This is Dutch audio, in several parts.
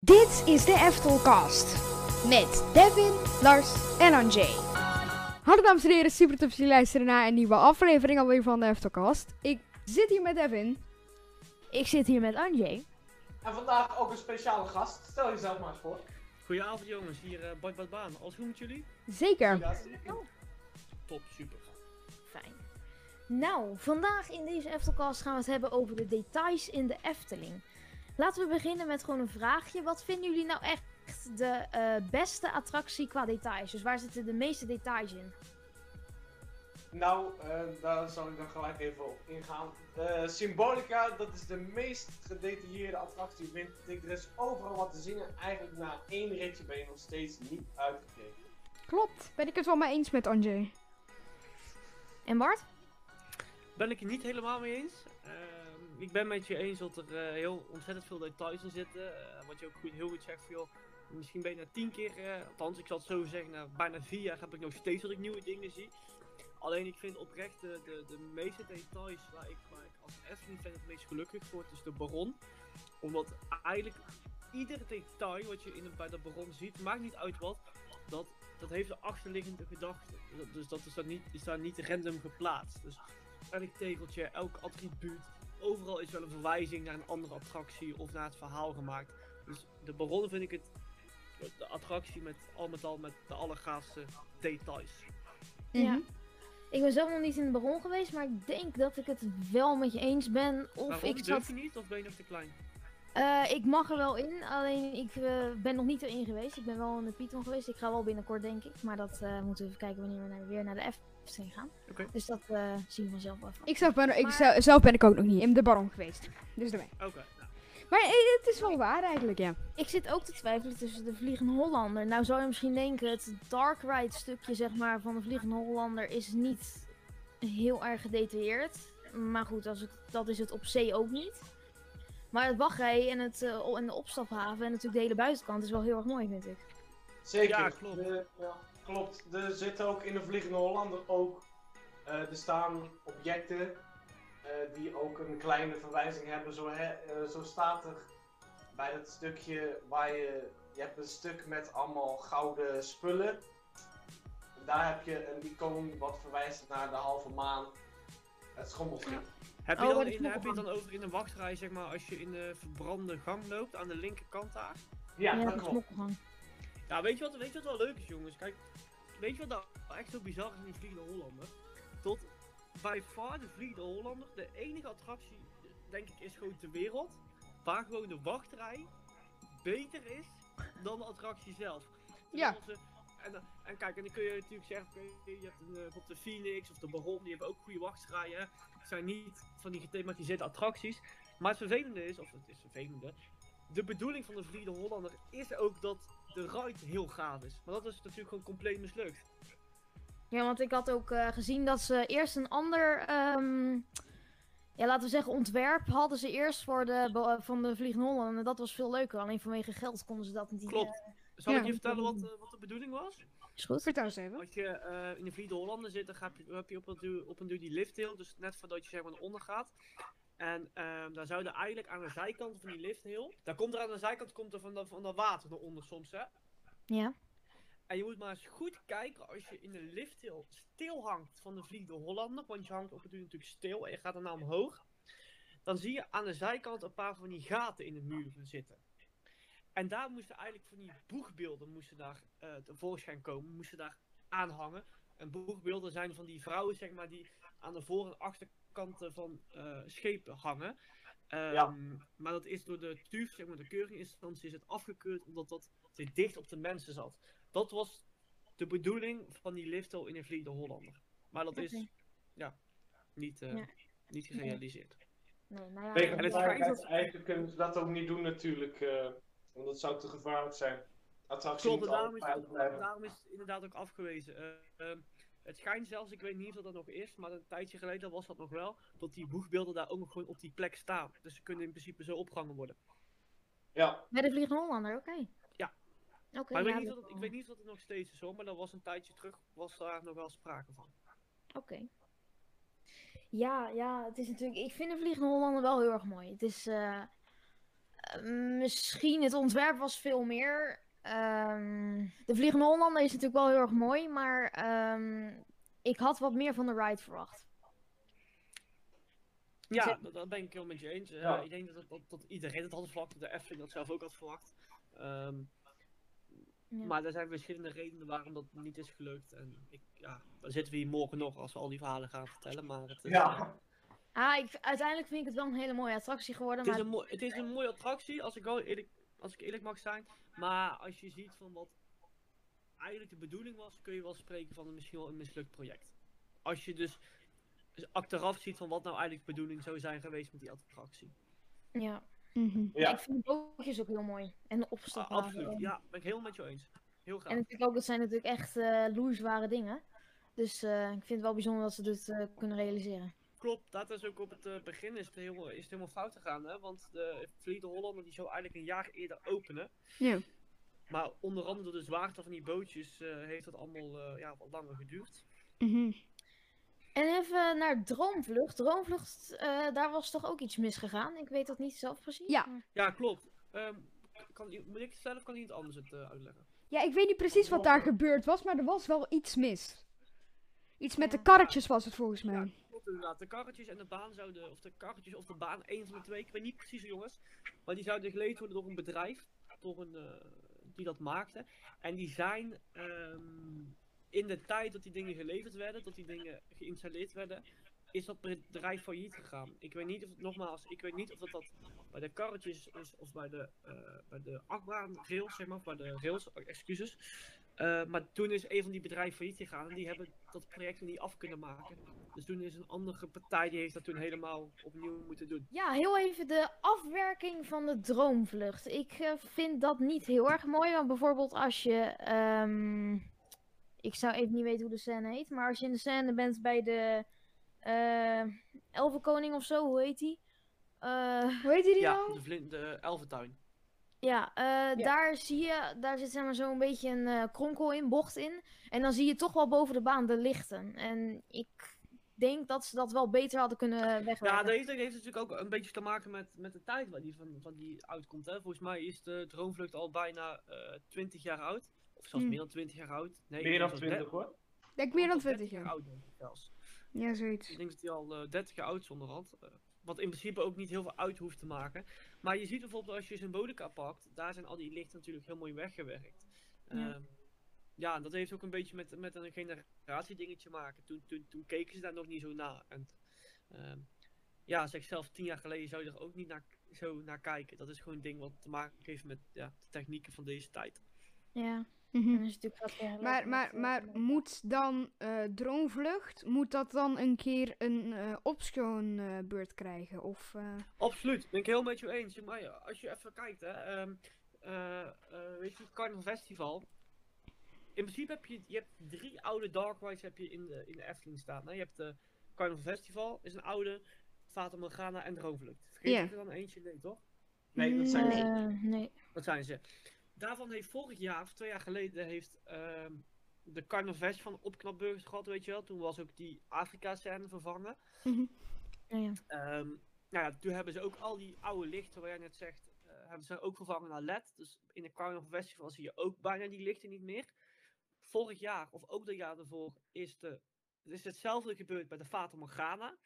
Dit is de Eftelcast. Met Devin, Lars en Anjay. Hallo dames en heren, super tof dat jullie luisteren naar een nieuwe aflevering alweer van de Eftelcast. Ik zit hier met Devin. Ik zit hier met Anjay. En vandaag ook een speciale gast. Stel jezelf maar eens voor. Goedenavond jongens, hier uh, Bart Bart Baan. Alles goed met jullie? Zeker. Ja, zeker. Top, super. Fijn. Nou, vandaag in deze Eftelcast gaan we het hebben over de details in de Efteling. Laten we beginnen met gewoon een vraagje. Wat vinden jullie nou echt de eh, beste attractie qua details? Dus waar zitten de meeste details in? Nou, eh, daar zal ik dan gelijk even op ingaan. Eh, Symbolica, dat is de meest gedetailleerde attractie, vind ik. Er is overal wat te zien en eigenlijk na één ritje ben je nog steeds niet uitgekeken. Klopt, ben ik het wel mee eens met Anjay. En Bart? Ben ik het niet helemaal mee eens. Ik ben met je eens dat er eh, heel ontzettend veel details in zitten. Eh, wat je ook goed, heel goed zegt, van, joh, misschien ben je na tien keer, eh, althans ik zal het zo zeggen, na bijna vier jaar heb ik nog steeds dat ik nieuwe dingen zie. Alleen ik vind oprecht de, de, de meeste details waar ik, ik als Efteling fan het meest gelukkig word, is de Baron. Omdat eigenlijk ieder detail wat je in bij de Baron ziet, maakt niet uit wat, dat, dat heeft een achterliggende gedachte. Dus dat is, daar niet, is daar niet random geplaatst. Dus elk tegeltje, elk attribuut, overal is wel een verwijzing naar een andere attractie of naar het verhaal gemaakt. Dus de Baron vind ik het, de attractie met al met al met de allergaafste details. Ja. Mhm. Ik ben zelf nog niet in de Baron geweest, maar ik denk dat ik het wel met je eens ben. Of Waarom? ik zat... je niet of ben je nog te klein? Eh, ik mag er wel in, alleen ik eh, ben nog niet erin geweest. Ik ben wel in de Python geweest. Ik ga wel binnenkort, denk ik. Maar dat eh, moeten we even kijken wanneer we naar- weer naar de Efteling gaan. Dus dat eh, zien we vanzelf wel. Ik zelf, ben, ik Maar- zelf, zelf ben ik ook nog niet in de baron geweest. Dus daarmee. Oké, nou. Maar eh, het is wel waar eigenlijk, ja. Ik zit ook te twijfelen tussen de Vliegende Hollander. Nou zou je misschien denken, het Dark Ride stukje zeg maar, van de Vliegende Hollander is niet heel erg gedetailleerd. Maar goed, als ik, dat is het op zee ook niet. Maar het wachtrij en, het, eh, en de opstaphaven en natuurlijk de hele buitenkant is wel heel erg mooi, vind ik. Zeker. Ja, klopt. De- ja, klopt. Er zitten ook in de Vliegende Hollander ook, eh, er staan objecten eh, die ook een kleine verwijzing hebben. Zo, hè, eh, zo staat er bij dat stukje waar je, je hebt een stuk met allemaal gouden spullen. Daar heb je een icoon wat verwijst naar de halve maan, het schommelschip. Heb je, Oh, dan de in, heb je het dan over in een wachtrij, zeg maar, als je in de verbrande gang loopt, aan de linkerkant daar? Ja, Ja, dat klopt. Ja, weet je wat, weet je wat wel leuk is, jongens? Kijk, weet je wat nou echt zo bizar is in Vliegende Hollander? Tot bij far de Vliegende Hollander de enige attractie, denk ik, is gewoon ter wereld, waar gewoon de wachtrij beter is dan de attractie zelf. Dus Ja. ze- En, en kijk, en dan kun je natuurlijk zeggen, oké, je hebt een, eh, op de Phoenix of de Baron, die hebben ook goede wachtrijen. Het zijn niet van die gethematiseerde attracties. Maar het vervelende is, of het is vervelende, de bedoeling van de Vliegende Hollander is ook dat de ride heel gaaf is. Maar dat is natuurlijk gewoon compleet mislukt. Ja, want ik had ook eh, gezien dat ze eerst een ander, ehm, ja, laten we zeggen, ontwerp hadden ze eerst voor de, eh, van de Vliegende Hollander. En dat was veel leuker. Alleen vanwege geld konden ze dat niet. eh, Klopt. Zal Ja. ik je vertellen wat, wat de bedoeling was? is goed. Vertel eens even. Als je eh, in de Vliegende Hollander zit, dan heb je, heb je op, een duur, op een duur die lifthill, dus net voordat je zeg maar naar onder gaat. En ehm, daar zouden eigenlijk aan de zijkant van die lifthill, daar komt er aan de zijkant komt er van, dat van dat water naar onder soms hè. Ja. En je moet maar eens goed kijken als je in de lifthill stil hangt van de Vliegende Hollander, want je hangt op het duur natuurlijk stil en je gaat daarna omhoog. Dan zie je aan de zijkant een paar van die gaten in de muur zitten. En daar moesten eigenlijk van die boegbeelden moesten daar eh tevoorschijn komen, moesten daar aanhangen. En boegbeelden zijn van die vrouwen, zeg maar, die aan de voor- en achterkanten van eh, schepen hangen. Ehm, Ja. Maar dat is door de TUF, zeg maar, de keuringinstantie, is het afgekeurd omdat dat te dicht op de mensen zat. Dat was de bedoeling van die lifthill in de Vliegende Hollander. Maar dat is, ja, niet, eh, Ja. niet gerealiseerd. Nee, nou ja. Tegen En het dat- eigenlijk kunnen ze dat ook niet doen natuurlijk, eh, want dat zou te gevaarlijk zijn. Attractie Klopt, daarom is, daarom het inderdaad ook afgewezen. Eh, ehm, het schijnt zelfs, ik weet niet of dat nog is, maar een tijdje geleden was dat nog wel, dat die boegbeelden daar ook nog gewoon op die plek staan. Dus ze kunnen in principe zo opgehangen worden. Ja, Bij de Vliegende Hollander, oké. Ja. Oké, maar ik, ja, weet niet dat het- ik weet niet of dat het nog steeds is hoor, maar dat was een tijdje terug, was daar nog wel sprake van. Oké. Ja, ja, het is natuurlijk. Ik vind de Vliegende Hollander wel heel erg mooi. Het is. eh, misschien het ontwerp was veel meer. Ehm, de Vliegende Hollander is natuurlijk wel heel erg mooi, maar ehm, ik had wat meer van de ride verwacht. Ja, dat, dat ben ik heel met je eens. Eh, Ja. Ik denk dat, dat, dat iedereen het had verwacht, de Efteling dat zelf ook had verwacht. Ehm, Ja. Maar er zijn verschillende redenen waarom dat niet is gelukt. En ik, ja, dan zitten we hier morgen nog als we al die verhalen gaan vertellen. Maar het is, Ja. Ah, ik, uiteindelijk vind ik het wel een hele mooie attractie geworden. Het is, een mooi, het is een mooie attractie, als ik, wel eerlijk, als ik eerlijk mag zijn. Maar als je ziet van wat eigenlijk de bedoeling was, kun je wel spreken van een, misschien wel een mislukt project. Als je dus achteraf ziet van wat nou eigenlijk de bedoeling zou zijn geweest met die attractie. ja. Mhm. Ja. ik vind de bootjes ook heel mooi. En de Ah, opstapwagen. absoluut, ja, ben ik helemaal met je eens. Heel graag. En ik vind ook, dat zijn natuurlijk echt eh loeizware dingen. Dus eh, ik vind het wel bijzonder dat ze dit eh, kunnen realiseren. Klopt, dat is ook op het eh, begin is het, heel, is het helemaal fout gegaan, hè? Want de Vliegende Hollander die zou eigenlijk een jaar eerder openen. Ja. Maar onder andere door de zwaarte van die bootjes eh, heeft dat allemaal eh, ja, wat langer geduurd. Mhm. En even naar Droomvlucht. Droomvlucht, eh, daar was toch ook iets misgegaan? Ik weet dat niet zelf precies. Ja. maar- Ja, klopt. Ehm, kan, moet ik het zelf kan iemand anders het eh, uitleggen? Ja, ik weet niet precies wat daar gebeurd was, maar er was wel iets mis. Iets met de karretjes was het volgens mij. Ja, De karretjes en de baan zouden, of de karretjes of de baan, één van de twee, ik weet niet precies jongens. Maar die zouden geleverd worden door een bedrijf, door een, eh, die dat maakte. En die zijn ehm, in de tijd dat die dingen geleverd werden, dat die dingen geïnstalleerd werden, is dat bedrijf failliet gegaan. Ik weet niet of, nogmaals, ik weet niet of dat, dat bij de karretjes is of bij de, eh bij de achtbaanrails, zeg maar, of bij de rails, excuses. Eh, maar toen is een van die bedrijven failliet gegaan en die hebben dat project niet af kunnen maken. Dus toen is een andere partij die heeft dat toen helemaal opnieuw moeten doen. Ja, heel even de afwerking van de Droomvlucht. Ik eh, vind dat niet heel erg mooi. Want bijvoorbeeld als je... ehm, ik zou even niet weten hoe de scène heet. Maar als je in de scène bent bij de... eh Elfenkoning of zo, hoe heet die? Eh, Hoe heet die Ja, nou? de, de Elfentuin. Ja, eh, daar zie je, daar zit zeg maar zo'n beetje een eh, kronkel in, bocht in. En dan zie je toch wel boven de baan de lichten. En ik denk dat ze dat wel beter hadden kunnen wegwerken. Ja, dat heeft, dat heeft natuurlijk ook een beetje te maken met, met de tijd waar die van, van die uitkomt. Hè. Volgens mij is de Droomvlucht al bijna eh 20 jaar oud. Of zelfs Hm. meer dan 20 jaar oud. Nee, Meer dan denk zelfs 20 hoor. Denk meer dan zelfs 20 jaar. oud, zelfs. Ja, zoiets. Ik denk dat hij al eh 30 jaar oud is onderhand. Wat in principe ook niet heel veel uit hoeft te maken. Maar je ziet bijvoorbeeld als je Symbolica pakt, daar zijn al die lichten natuurlijk heel mooi weggewerkt. Ja. Ehm, ja, dat heeft ook een beetje met, met een generatiedingetje maken. Toen, toen, toen keken ze daar nog niet zo naar. En, ehm, ja, zeg zelf tien jaar geleden zou je er ook niet naar, zo naar kijken. Dat is gewoon een ding wat te maken heeft met ja, de technieken van deze tijd. Ja, En is natuurlijk gaat vergelijken Maar, met, maar, eh, maar met- moet dan eh Droomvlucht, moet dat dan een keer een eh opschoonbeurt krijgen? Of, eh, Absoluut, ben ik heel met je eens. Maar ja, als je even kijkt, hè, ehm, eh, eh, weet je, het Carnival Festival. In principe heb je, je hebt drie oude Dark Rides heb je in de, in de Efteling staan. Hè? Je hebt de Carnival Festival, is een oude, Fata Morgana en Droomvlucht. Vergeet Ja. ik er dan eentje? Nee, toch? Nee, dat zijn Nee. ze. Nee. Dat zijn ze. Daarvan heeft vorig jaar, of twee jaar geleden, heeft ehm, de Carnival Festival een opknapburgers gehad, weet je wel. Toen was ook die Afrika-scène vervangen. Ja, ja. Ehm, nou ja, toen hebben ze ook al die oude lichten, waar jij net zegt, eh, hebben ze ook vervangen naar LED. Dus in de Carnival Festival zie je ook bijna die lichten niet meer. Vorig jaar, of ook dat jaar ervoor, is, de, is hetzelfde gebeurd bij de Fata Morgana.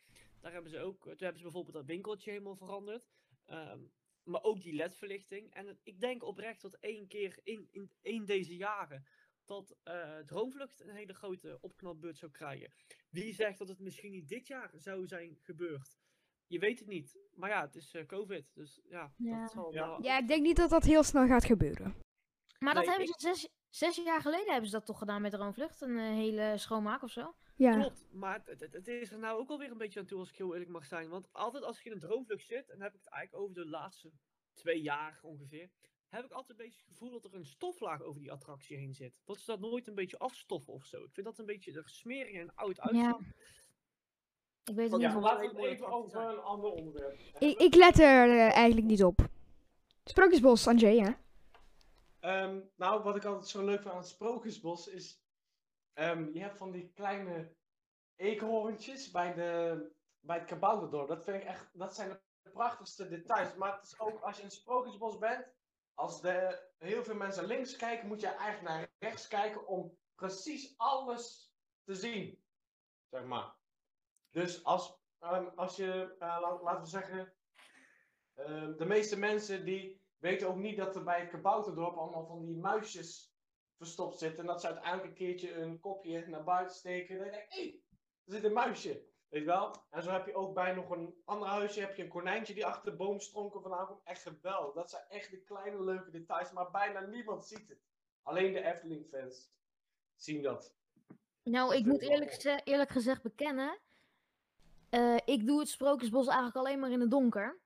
Daar hebben ze ook, toen hebben ze bijvoorbeeld dat winkeltje helemaal veranderd. Ehm, maar ook die LED-verlichting. En ik denk oprecht dat één keer in, in één deze jaren dat eh Droomvlucht een hele grote opknapbeurt zou krijgen. Wie zegt dat het misschien niet dit jaar zou zijn gebeurd? Je weet het niet. Maar ja, het is eh, COVID. Dus ja, Ja. dat zal Ja. wel- ja, ik denk niet dat dat heel snel gaat gebeuren. Maar dat hebben ze zes, zes jaar geleden hebben ze dat toch gedaan met Droomvlucht? Een eh, hele schoonmaak of zo? Ja. Klopt, maar het, het, het is er nou ook alweer een beetje aan toe als ik heel eerlijk mag zijn. Want altijd als je in een droomvlucht zit, en dan heb ik het eigenlijk over de laatste twee jaar ongeveer, heb ik altijd een beetje het gevoel dat er een stoflaag over die attractie heen zit. Dat ze dat nooit een beetje afstoffen of zo. Ik vind dat een beetje er smerig en oud uitzien. Ik weet het niet. Ja, laten we het even over een ander onderwerp. Ik, ik let er eh, eigenlijk niet op. Sprookjesbos, Anjay, hè? Ehm, nou, wat ik altijd zo leuk vind aan het Sprookjesbos is... ehm, je hebt van die kleine eekhoorntjes bij, de, bij het kabouterdorp. Dat vind ik echt... Dat zijn de prachtigste details. Maar het is ook als je in het Sprookjesbos bent, als de, heel veel mensen links kijken, moet je eigenlijk naar rechts kijken om precies alles te zien. Zeg maar. Dus als, ehm, als je, eh, la- laten we zeggen, ehm, de meeste mensen die weten ook niet dat er bij het Kabouterdorp allemaal van die muisjes verstopt zitten. En dat ze uiteindelijk een keertje een kopje naar buiten steken. En dan denk je, hé, er zit een muisje. Weet je wel? En zo heb je ook bij nog een ander huisje heb je een konijntje die achter de boomstronken vandaan komt. Echt geweldig. Dat zijn echt de kleine leuke details, maar bijna niemand ziet het. Alleen de Efteling-fans zien dat. Nou, ik moet ik eerlijk, eerlijk gezegd bekennen. eh, ik doe het Sprookjesbos eigenlijk alleen maar in het donker.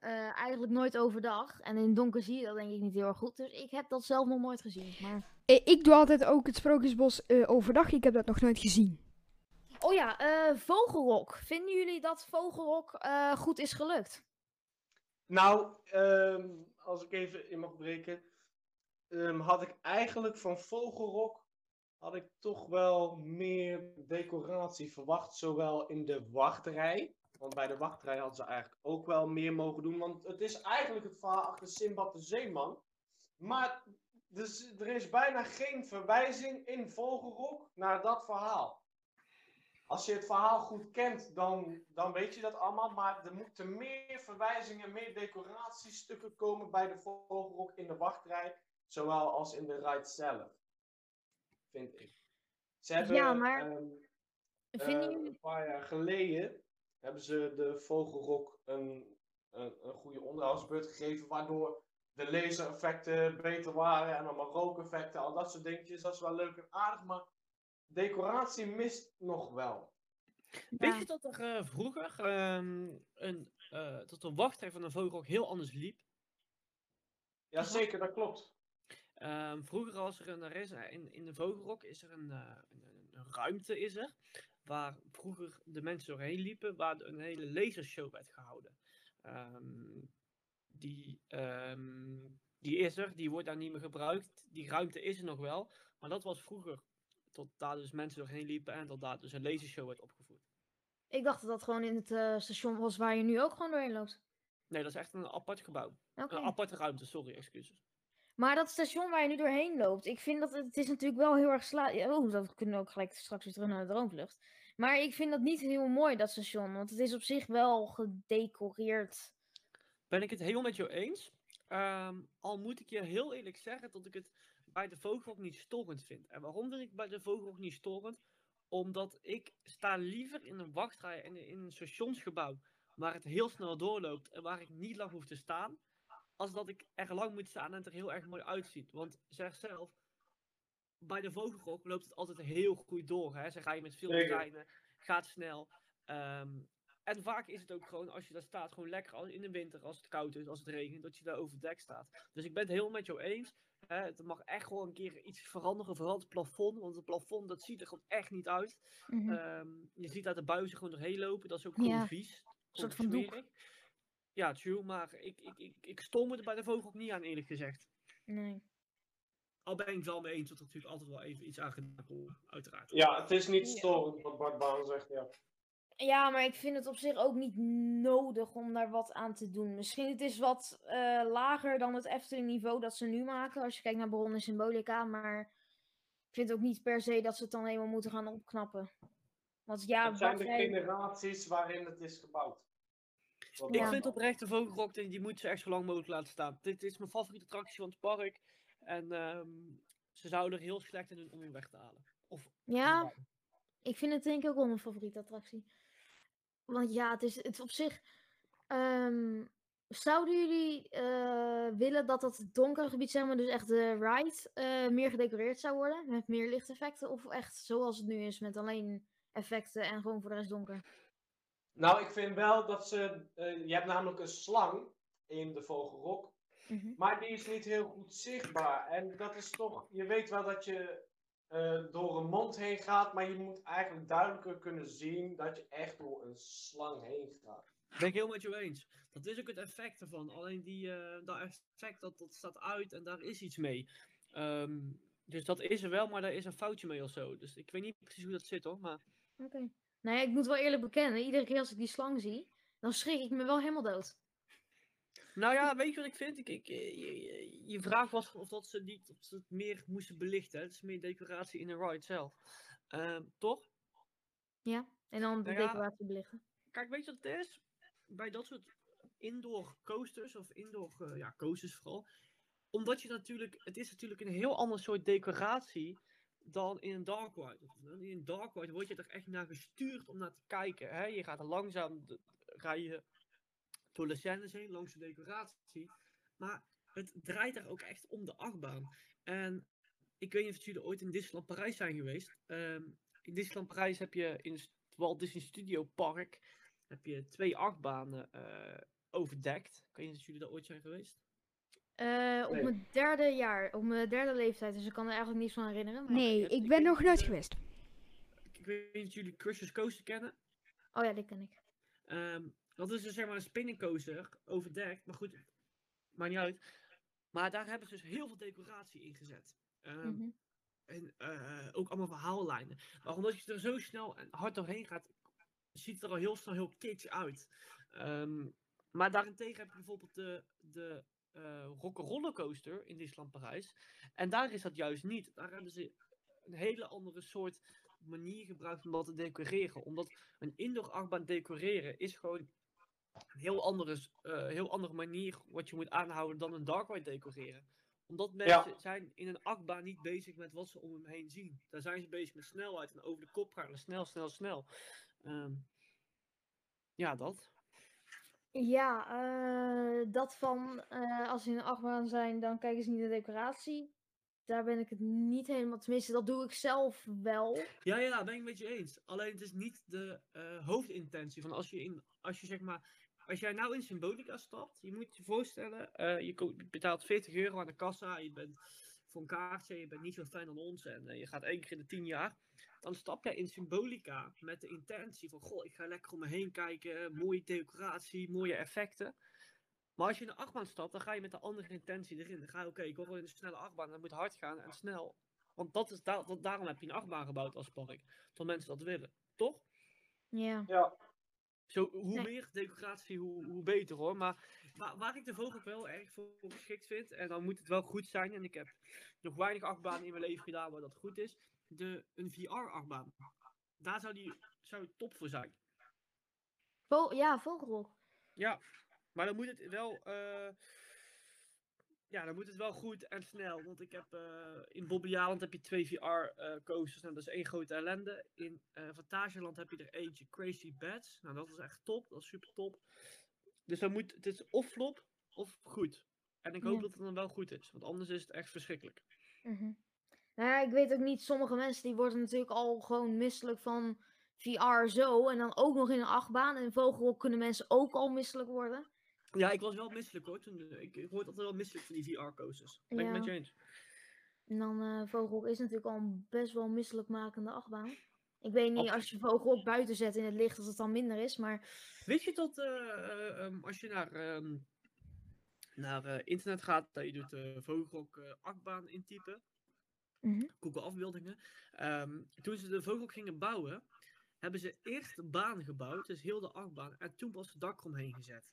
Eh, eigenlijk nooit overdag. En in het donker zie je dat denk ik niet heel erg goed. Dus ik heb dat zelf nog nooit gezien. Maar... Eh, Ik doe altijd ook het Sprookjesbos eh, overdag. Ik heb dat nog nooit gezien. Oh ja, eh, Vogelrok. Vinden jullie dat Vogelrok eh, goed is gelukt? Nou, ehm, als ik even in mag breken, ehm, had ik eigenlijk van Vogelrok had ik toch wel meer decoratie verwacht, zowel in de wachtrij. Want bij de wachtrij hadden ze eigenlijk ook wel meer mogen doen. Want het is eigenlijk het verhaal achter Simbad de Zeeman. Maar dus, er is bijna geen verwijzing in Vogelrok naar dat verhaal. Als je het verhaal goed kent, dan, dan weet je dat allemaal. Maar er moeten meer verwijzingen, meer decoratiestukken komen bij de Vogelrok in de wachtrij. Zowel als in de ride zelf. Vind ik. Ze hebben Ja, maar ehm, eh, een paar jaar geleden hebben ze de Vogelrok een, een, een goede onderhoudsbeurt gegeven, waardoor de lasereffecten beter waren en allemaal rookeffecten, al dat soort dingetjes. Dat is wel leuk en aardig, maar decoratie mist nog wel. Weet Ja. je dat er eh, vroeger ehm, een, eh, dat de wachtrij van een vogel ook heel anders liep? Ja, zeker, dat klopt. Ehm, vroeger als er een, er is, eh, in, in de vogelrok is er eh, een- een ruimte is er, waar vroeger de mensen doorheen liepen, waar een hele lasershow werd gehouden. Ehm, die, ehm, die is er, die wordt daar niet meer gebruikt. Die ruimte is er nog wel, maar dat was vroeger. Tot daar dus mensen doorheen liepen en tot daar dus een lasershow werd opgevoerd. Ik dacht dat dat gewoon in het eh, station was waar je nu ook gewoon doorheen loopt. Nee, dat is echt een apart gebouw. Een aparte ruimte, sorry, excuses. Maar dat station waar je nu doorheen loopt, ik vind dat het, het is natuurlijk wel heel erg sla... Oh, dat kunnen we ook gelijk straks weer terug naar de droomvlucht. Maar ik vind dat niet heel mooi, dat station. Want het is op zich wel gedecoreerd. Ben ik het helemaal met jou eens. Ehm, al moet ik je heel eerlijk zeggen dat ik het bij de Vogelrok niet storend vind. En waarom vind ik bij de Vogelrok niet storend? Omdat ik sta liever in een wachtrij en in een stationsgebouw waar het heel snel doorloopt en waar ik niet lang hoef te staan, als dat ik er lang moet staan en het er heel erg mooi uitziet. Want zeg zelf, bij de Vogelrok loopt het altijd heel goed door. Hè? Ze rijden met veel treinen, gaat snel. Ehm, en vaak is het ook gewoon, als je daar staat, gewoon lekker als in de winter, als het koud is, als het regent, dat je daar overdekt staat. Dus ik ben het helemaal met jou eens. Hè, het mag echt gewoon een keer iets veranderen, vooral het plafond. Want het plafond, dat ziet er gewoon echt niet uit. Mhm. Ehm, je ziet dat de buizen gewoon doorheen lopen, dat is ook gewoon Ja, vies. soort gewoon van doek. Ja, true, maar ik, ik, ik, ik stoor me er bij de vogel ook niet aan, eerlijk gezegd. Nee. Al ben ik het wel mee eens dat er natuurlijk altijd wel even iets aan gedaan kan worden, uiteraard. Ja, het is niet Ja. storend wat Bart Baan zegt, ja. Ja, maar ik vind het op zich ook niet nodig om daar wat aan te doen. Misschien het is wat eh, lager dan het Efteling niveau dat ze nu maken. Als je kijkt naar Baron en Symbolica. Maar ik vind ook niet per se dat ze het dan helemaal moeten gaan opknappen. Want ja, het zijn de generaties waarin het is gebouwd. Wat Ik Ja. vind oprecht de vogelrok, die, die moet ze echt zo lang mogelijk laten staan. Dit is mijn favoriete attractie van het park. En ehm, ze zouden er heel slecht in doen om hem weg te halen. Of Ja, ik vind het denk ik ook wel mijn favoriete attractie. Want ja, het is, het is op zich. ehm, zouden jullie eh, willen dat dat donkere gebied, zeg maar, dus echt de ride, eh, meer gedecoreerd zou worden? Met meer lichteffecten? Of echt zoals het nu is, met alleen effecten en gewoon voor de rest donker? Nou, ik vind wel dat ze. eh, je hebt namelijk een slang in de Vogelrok. Mhm. Maar die is niet heel goed zichtbaar. En dat is toch. Je weet wel dat je eh, door een mond heen gaat. Maar je moet eigenlijk duidelijker kunnen zien dat je echt door een slang heen gaat. Ben ik heel met je eens. Dat is ook het effect ervan. Alleen die, eh, dat effect, dat, dat staat uit en daar is iets mee. Ehm, dus dat is er wel, maar daar is een foutje mee of zo. Dus ik weet niet precies hoe dat zit hoor. Maar Oké. Nou ja, ik moet wel eerlijk bekennen, iedere keer als ik die slang zie, dan schrik ik me wel helemaal dood. Nou ja, weet je wat ik vind? Ik, ik, eh, je, je- vraag was of dat ze, niet, of ze het meer moesten belichten. Het is meer decoratie in de ride zelf. Ehm, toch? Ja, en dan de Nou ja. decoratie belichten. Kijk, weet je wat het is? Bij dat soort indoor coasters, of indoor eh, ja, coasters vooral. Omdat je natuurlijk, het is natuurlijk een heel ander soort decoratie dan in een dark ride. In een dark ride word je er echt naar gestuurd om naar te kijken. Hè? Je gaat er langzaam de, rijden door de scènes heen, langs de decoratie. Maar het draait er ook echt om de achtbaan. En ik weet niet of jullie ooit in Disneyland Parijs zijn geweest. Ehm, in Disneyland Parijs heb je in het Walt Disney Studio Park heb je twee achtbanen eh, overdekt. Ik weet niet of jullie daar ooit zijn geweest. Eh, op Nee. mijn derde jaar, op mijn derde leeftijd, dus ik kan er eigenlijk niets van herinneren. Maar... Nee, ik ik ben nog nooit geweest. Ik weet niet of jullie Crushers Coaster kennen. Oh ja, die ken ik. Ehm, dat is dus zeg maar een spinning coaster, overdekt. Maar goed, maakt niet uit. Maar daar hebben ze dus heel veel decoratie in gezet. Ehm, Mhm. En eh, ook allemaal verhaallijnen. Maar omdat je er zo snel en hard doorheen gaat, ziet het er al heel snel heel kitsch uit. Ehm, maar daarentegen heb je bijvoorbeeld de, de eh Rock'n'Roller Coaster in Disneyland Parijs. En daar is dat juist niet. Daar hebben ze een hele andere soort manier gebruikt om dat te decoreren. Omdat een indoor achtbaan decoreren is gewoon een heel andere, eh, heel andere manier wat je moet aanhouden dan een dark ride decoreren. Omdat mensen zijn in een achtbaan niet bezig met wat ze om hem heen zien. Daar zijn ze bezig met snelheid en over de kop gaan snel, snel, snel. Ehm, ja, dat. Ja, eh, dat van eh, als ze in een achtbaan zijn, dan kijken ze niet naar de decoratie. Daar ben ik het niet helemaal, tenminste, dat doe ik zelf wel. Ja, ja, ben ik met je eens. Alleen het is niet de eh, hoofdintentie van als je in, als je zeg maar, als jij nou in Symbolica stapt, je moet je voorstellen, eh, je betaalt 40 euro aan de kassa, je bent voor een kaartje, je bent niet zo fijn dan ons en eh, je gaat één keer in de 10 jaar. Dan stap jij in Symbolica met de intentie van, goh, ik ga lekker om me heen kijken, mooie decoratie, mooie effecten. Maar als je in een achtbaan stapt, dan ga je met de andere intentie erin. Dan ga je, oké, ik wil wel in een snelle achtbaan, dat moet hard gaan en snel. Want dat is da- dat, daarom heb je een achtbaan gebouwd als park. Dat mensen dat willen, toch? Ja. Ja, Zo, hoe Nee. meer decoratie, hoe, hoe beter hoor. Maar waar, waar ik de vogel wel erg voor geschikt vind, en dan moet het wel goed zijn, en ik heb nog weinig achtbanen in mijn leven gedaan waar dat goed is, de, een VR-achtbaan. Daar zou die zou het top voor zijn. Vo ja, vogelrok. Ja, maar dan moet het wel. eh, ja, dan moet het wel goed en snel. Want ik heb eh, in Bobbejaanland heb je twee VR-coasters. nou, dat is één grote ellende. In eh Fantasieland heb je er eentje, Crazy Bats. Nou, dat is echt top. Dat is super top. Dus dan moet, het is of flop of goed. En ik hoop Ja. dat het dan wel goed is. Want anders is het echt verschrikkelijk. Mhm. Nou ja, ik weet ook niet, sommige mensen die worden natuurlijk al gewoon misselijk van VR zo. En dan ook nog in een achtbaan. En in vogelrok kunnen mensen ook al misselijk worden. Ja, ik was wel misselijk hoor. Toen, ik, ik word altijd wel misselijk van die VR-coasters. Ben ik Ja. met je eens. En dan eh vogelrok is natuurlijk al een best wel misselijkmakende achtbaan. Ik weet niet, als je vogelrok buiten zet in het licht, dat het dan minder is. Maar Weet je dat eh, eh, ehm, als je naar, ehm, naar internet gaat, dat je doet eh Vogelrok achtbaan intypen, Mhm. Google afbeeldingen. Ehm, toen ze de Vogelrok gingen bouwen, hebben ze eerst de baan gebouwd, dus heel de achtbaan, en toen pas het dak eromheen gezet.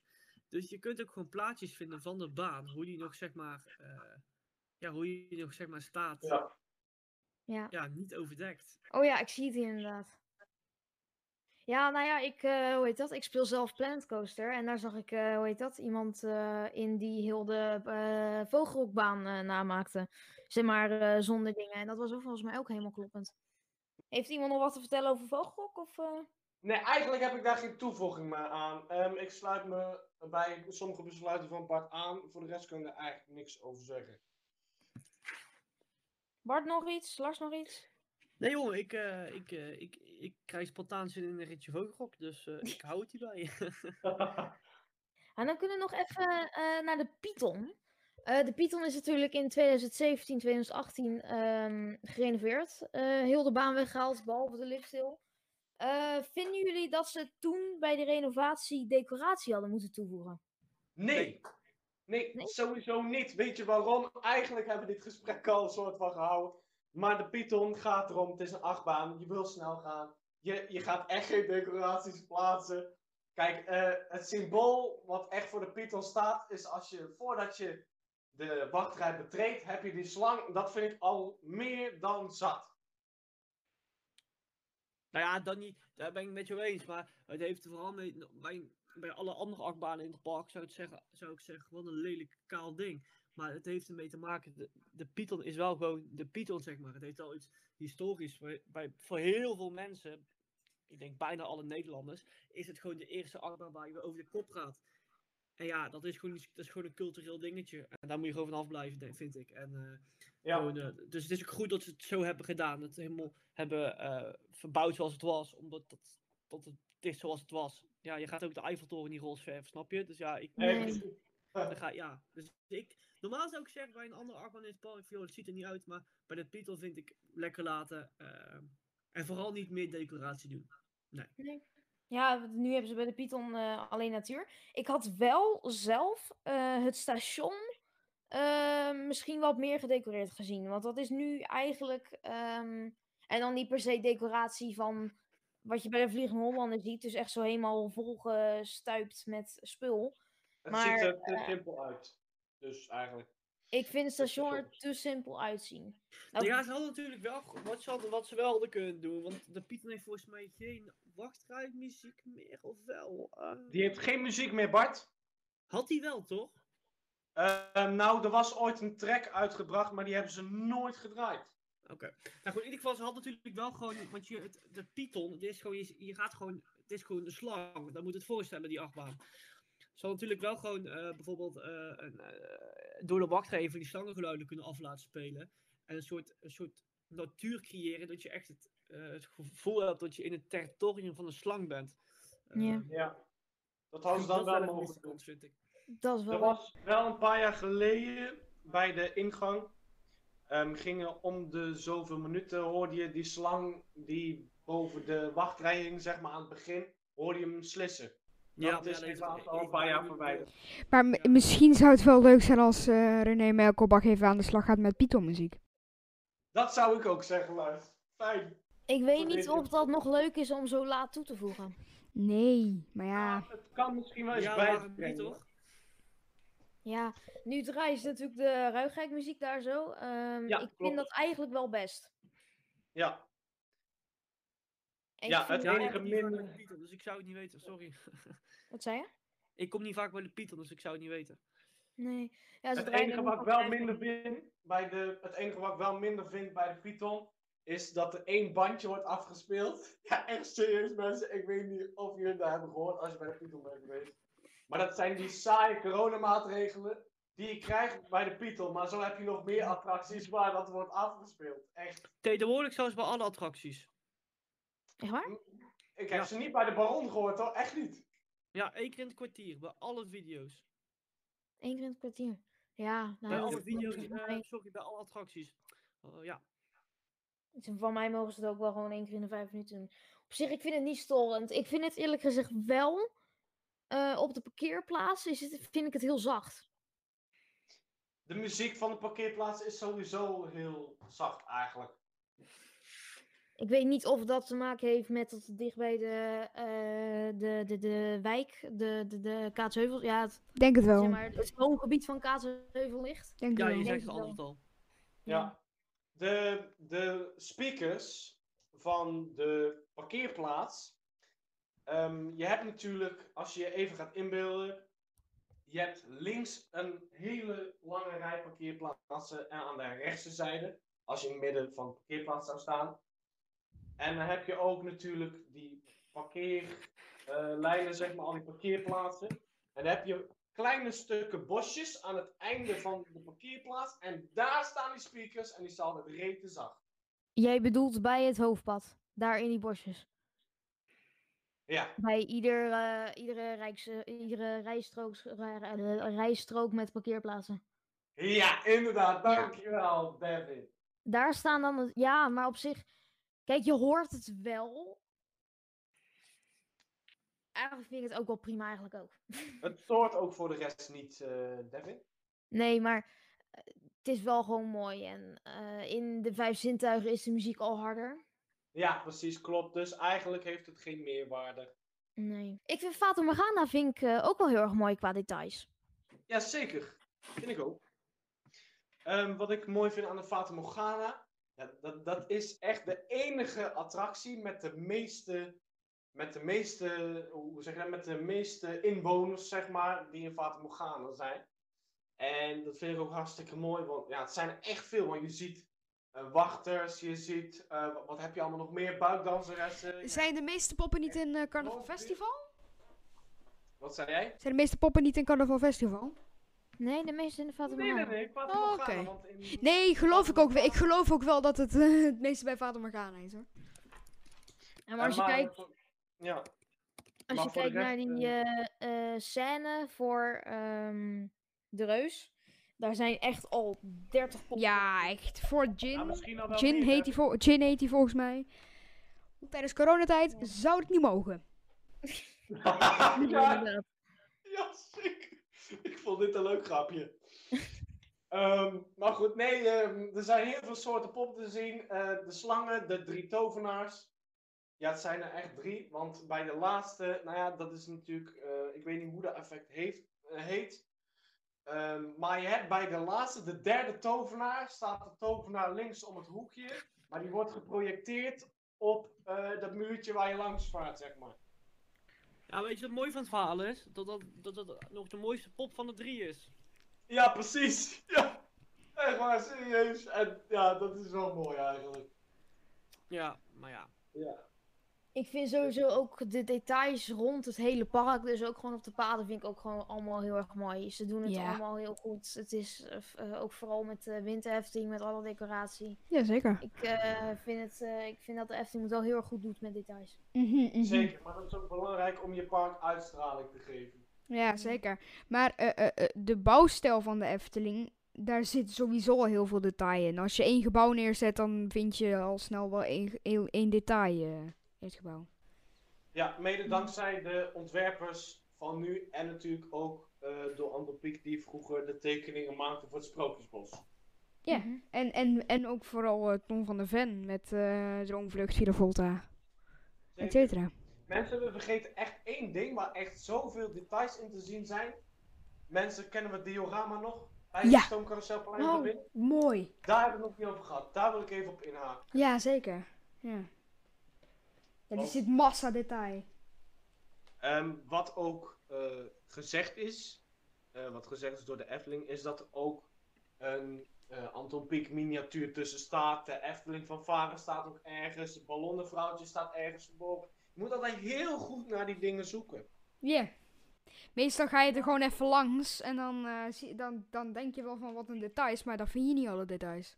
Dus je kunt ook gewoon plaatjes vinden van de baan, hoe die nog zeg maar, eh, ja, hoe die nog zeg maar staat. Ja. ja. ja. niet overdekt. Oh ja, ik zie het hier inderdaad. Ja, nou ja, ik, eh, hoe heet dat? Ik speel zelf Planet Coaster. En daar zag ik, eh, hoe heet dat? Iemand eh, in die heel de eh vogelrokbaan eh, namaakte. Zeg maar, eh, zonder dingen. En dat was ook volgens mij ook helemaal kloppend. Heeft iemand nog wat te vertellen over vogelrok? Of, eh? Nee, eigenlijk heb ik daar geen toevoeging meer aan. Ehm, ik sluit me bij sommige besluiten van Bart aan. Voor de rest kunnen we er eigenlijk niks over zeggen. Bart nog iets? Lars nog iets? Nee jongen, ik, eh, ik, eh, ik, ik krijg spontaan zin in een ritje Vogelrok, dus eh, ik hou het hierbij. En dan kunnen we nog even eh, naar de Python. Eh, de Python is natuurlijk in 2017, 2018 ehm, gerenoveerd. Eh, heel de baan weggehaald, behalve de lifthill. Eh vinden jullie dat ze toen bij de renovatie decoratie hadden moeten toevoegen? Nee. nee. Nee? sowieso niet. Weet je waarom? Eigenlijk hebben we dit gesprek al een soort van gehouden. Maar de Python gaat erom, het is een achtbaan, je wil snel gaan. Je, je gaat echt geen decoraties plaatsen. Kijk, eh, het symbool wat echt voor de Python staat, is als je voordat je de wachtrij betreedt, heb je die slang. Dat vind ik al meer dan zat. Nou ja, dat niet, daar ben ik met je eens. Maar het heeft vooral mee. Bij, bij alle andere achtbanen in het park zou, het zeggen, zou ik zeggen, wat een lelijk kaal ding. Maar het heeft ermee te maken. De, de Python is wel gewoon de Python, zeg maar. Het heeft al iets historisch. Voor, bij, voor heel veel mensen, ik denk bijna alle Nederlanders, is het gewoon de eerste achtbaan waar je over de kop gaat. En ja, dat is gewoon, iets- dat is gewoon een cultureel dingetje. En daar moet je gewoon vanaf blijven, denk- vind ik. En, eh, Ja. gewoon, eh, dus het is ook goed dat ze het zo hebben gedaan. Het helemaal hebben eh, verbouwd zoals het was. Omdat dat, dat het is zoals het was. Ja, je gaat ook de Eiffeltoren niet roze verven, snap je? Dus ja, ik, Nee, Nee. dan ga, ja. Dus ik, normaal zou ik zeggen bij een andere achtbaan in het park, joh, het ziet er niet uit. Maar bij de Python vind ik lekker laten. en vooral niet meer decoratie doen. Ja, want nu hebben ze bij de Python eh, alleen natuur. Ik had wel zelf eh, het station eh, misschien wat meer gedecoreerd gezien. Want dat is nu eigenlijk. ehm, en dan niet per se decoratie van wat je bij de Vliegende Hollander ziet. Dus echt zo helemaal volgestuipt met spul. Het Maar, ziet er te simpel uit. Dus eigenlijk. Ik vind het station er te simpel uitzien. Nou, Ja, ze hadden natuurlijk wel, wat ze, hadden, wat ze wel hadden kunnen doen. Want de Python heeft volgens mij geen wachtrijmuziek meer, of wel? Eh, Die heeft geen muziek meer, Bart. Had hij wel, toch? Eh, nou, er was ooit een track uitgebracht, maar die hebben ze nooit gedraaid. Oké. Nou goed, in ieder geval, ze hadden natuurlijk wel gewoon, want je, het, de Python, het is gewoon, je, je gaat gewoon, het is gewoon de slang. Dan moet het voorstellen, die achtbaan. Ze hadden natuurlijk wel gewoon eh, bijvoorbeeld eh, een, eh, door de wachtrij even die slangengeluiden kunnen af laten spelen. En een soort, een soort natuur creëren, dat je echt het, eh, het gevoel hebt dat je in het territorium van een slang bent. Eh, Ja. Ja. Dat hadden ze dan dat wel mogen doen. vind ik. dat is wel. Er was wel een paar jaar geleden bij de ingang. ehm, gingen om de zoveel minuten hoorde je die slang die boven de wachtrij hing, zeg maar aan het begin, hoorde je hem slissen. Dat is nee, helaas ik- al een paar jaar eh, Maar m- Ja. misschien zou het wel leuk zijn als eh, René Melkelbach even aan de slag gaat met Python muziek. Dat zou ik ook zeggen, Lars. Fijn. Ik weet niet of dat nog leuk is om zo laat toe te voegen. Nee, maar ja. Het kan misschien wel eens Ja, bij niet, toch? Ja, nu draaien ze natuurlijk de Ruigrijk muziek daar zo. Ehm, Ja, ik klopt. vind dat eigenlijk wel best. Ja, Ik Ja, het enige kom niet vaak bij minder- Python, dus ik zou het niet weten, sorry. Wat zei je? ik kom niet vaak bij de Python, dus ik zou het niet weten. Nee. Ja, het enige wat ik wel minder vind bij de, het enige wat ik wel minder vind bij de Python, is dat er één bandje wordt afgespeeld. Ja, echt serieus mensen. Ik weet niet of jullie dat hebben gehoord als je bij de Python bent geweest. Maar dat zijn die saaie coronamaatregelen die je krijgt bij de Python. Maar zo heb je nog meer attracties waar dat wordt afgespeeld. Echt. Tegenwoordig zelfs bij alle attracties. Echt waar? Ik heb Ja. ze niet bij de Baron gehoord hoor, echt niet. Ja, één keer in het kwartier, bij alle video's. Eén keer in het kwartier. Ja, nou, bij alle is video's, eh, sorry, bij alle attracties. Oh, ja. Van mij mogen ze het ook wel gewoon één keer in de vijf minuten doen. Op zich, ik vind het niet storend. Ik vind het eerlijk gezegd wel. eh, op de parkeerplaats is het, vind ik het heel zacht. De muziek van de parkeerplaats is sowieso heel zacht eigenlijk. Ik weet niet of dat te maken heeft met dat het dicht bij de, eh, de, de, de wijk, de, de, de Kaatsheuvel, ja, het, Denk het wel. zeg maar, het woongebied van Kaatsheuvel ligt. Denk ja, je zegt het antwoord al. Ja. De, de speakers van de parkeerplaats. ehm, je hebt natuurlijk, als je je even gaat inbeelden. Je hebt links een hele lange rij parkeerplaatsen. En aan de rechtse zijde, als je in het midden van de parkeerplaats zou staan. En dan heb je ook natuurlijk die parkeerlijnen, zeg maar, al die parkeerplaatsen. En dan heb je kleine stukken bosjes aan het einde van de parkeerplaats. En daar staan die speakers en die staan het rete zacht. Jij bedoelt bij het hoofdpad, daar in die bosjes. Ja, Bij ieder, eh, iedere, rijkse, iedere rijstrook, rijstrook met parkeerplaatsen. ja inderdaad. Dankjewel, David. Daar staan dan, ja, maar op zich, kijk, je hoort het wel. Eigenlijk vind ik het ook wel prima, eigenlijk ook. Het stoort ook voor de rest niet, eh David. Nee, maar eh, het is wel gewoon mooi. En eh, in de vijf zintuigen is de muziek al harder. Ja, precies, klopt. Dus eigenlijk heeft het geen meerwaarde. Nee. Ik vind Fata Morgana vind ik, ook wel heel erg mooi qua details. Ja, zeker. Vind ik ook. Ehm, wat ik mooi vind aan de Fata Morgana, ja, dat, dat is echt de enige attractie met de meeste, met de meeste, hoe zeg je dat, met de meeste inwoners, zeg maar, die in Fata Morgana zijn. En dat vind ik ook hartstikke mooi, want ja, het zijn er echt veel. Want je ziet eh, wachters, je ziet, eh, wat, wat heb je allemaal nog meer, buikdanseressen. Zijn de meeste poppen niet in eh, Carnaval Festival? Wat zei jij? Zijn de meeste poppen niet in Carnaval Festival? Nee, de meeste in de Fata Nee, nee, nee, Oh, Morgana, oké. want in- Nee, geloof ik ook wel. Ik geloof ook wel dat het het meeste bij Vater Morgana is hoor. Ja, maar als je maar- kijkt, Ja, als maar je kijkt naar die eh, eh, scène voor ehm, de reus, daar zijn echt al 30 poppen. Ja, echt. Voor Gin meer, heet, die vol- Gin heet die volgens mij. Tijdens coronatijd zou het niet mogen. ja, ja, zeker. Ik vond dit een leuk grapje. Ehm, maar goed, nee, ehm, er zijn heel veel soorten poppen te zien. Eh, de slangen, de drie tovenaars. Ja, het zijn er echt drie. Want bij de laatste, nou ja, dat is natuurlijk, eh, ik weet niet hoe dat effect heeft, eh, heet. Ehm, maar je hebt bij de laatste, de derde tovenaar, staat de tovenaar links om het hoekje. Maar die wordt geprojecteerd op dat muurtje waar je langs vaart, zeg maar. Ja, weet je wat mooi van het verhaal is? Dat dat, dat, dat nog de mooiste pop van de drie is. Ja, precies. Ja, echt waar, serieus. En ja, dat is wel mooi eigenlijk. Ja, maar ja. Ja. Ik vind sowieso ook de details rond het hele park, dus ook gewoon op de paden, vind ik ook gewoon allemaal heel erg mooi. Ze doen het Ja. allemaal heel goed. Het is eh, eh, ook vooral met de winterhefting, met alle decoratie. Jazeker. Ik, eh, vind het, eh, ik vind dat de Efteling het wel heel erg goed doet met details. Mhm, Zeker, maar dat is ook belangrijk om je park uitstraling te geven. Ja, zeker. Maar eh, eh, eh, de bouwstijl van de Efteling, daar zit sowieso al heel veel detail in. Als je één gebouw neerzet, dan vind je al snel wel één, één, één detail in het gebouw. Ja, mede dankzij de ontwerpers van nu en natuurlijk ook eh, door Andor Pieck die vroeger de tekeningen maakte voor het Sprookjesbos. Ja. Mhm. En, en, en ook vooral eh, Tom van der Ven met eh Droomvlucht, Via Volta, et cetera. Mensen, we vergeten echt één ding waar echt zoveel details in te zien zijn. Mensen, kennen we het diorama nog? Bij Ja. het Stoomcarouselplein Oh, Win? mooi. Daar hebben we het nog niet over gehad. Daar wil ik even op inhaken. Ja, zeker. Ja. Ja, er zit massa detail. Ehm, wat ook eh, gezegd is, eh, wat gezegd is door de Efteling, is dat er ook een eh, Anton Pieck miniatuur tussen staat. De Efteling van Varen staat ook ergens. Het ballonnenvrouwtje staat ergens verborgen. Je moet altijd heel goed naar die dingen zoeken. Ja. Meestal ga je er gewoon even langs en dan, zie, dan, dan denk je wel van wat een details, maar dan vind je niet alle details.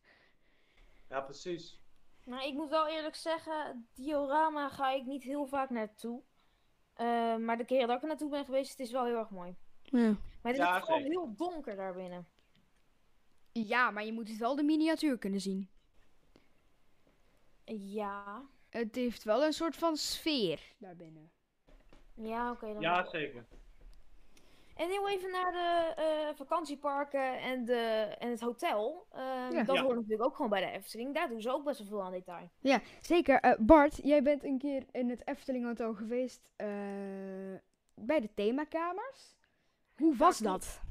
Ja, precies. Nou, ik moet wel eerlijk zeggen, diorama ga ik niet heel vaak naartoe. Eh, maar de keer dat ik er naartoe ben geweest, het is wel heel erg mooi. Ja. Maar het is zeker. heel donker daarbinnen. ja, maar je moet het wel de miniatuur kunnen zien. Ja. Het heeft wel een soort van sfeer daarbinnen. Ja, oké. dan Ja, zeker. En heel even naar de eh, vakantieparken en, de, en het hotel. Ehm, Ja. Dat Ja. hoort natuurlijk ook gewoon bij de Efteling. Daar doen ze ook best wel veel aan detail. Ja, zeker. Eh, Bart, jij bent een keer in het Efteling Hotel geweest eh, bij de themakamers. Hoe was dat?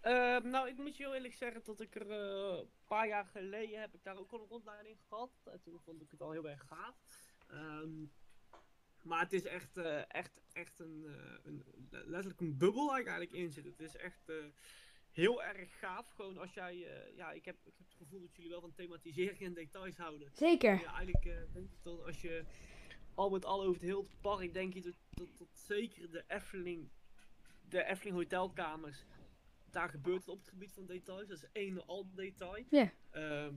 Ehm, nou, ik moet je heel eerlijk zeggen dat ik er eh, een paar jaar geleden heb ik daar ook al een rondleiding gehad. En toen vond ik het al heel erg gaaf. Ehm, maar het is echt, eh, echt, echt een, eh, een, letterlijk een bubbel waar ik eigenlijk in zit. Het is echt eh, heel erg gaaf. Gewoon als jij, ja, ik heb, ik heb het gevoel dat jullie wel van thematisering en details houden. Zeker. Ja, eigenlijk denk ik dat als je al met al over het hele park denk je dat, dat, dat zeker de Efteling, de Efteling hotelkamers, daar gebeurt het op het gebied van details. Dat is één al detail. Ja. Ehm,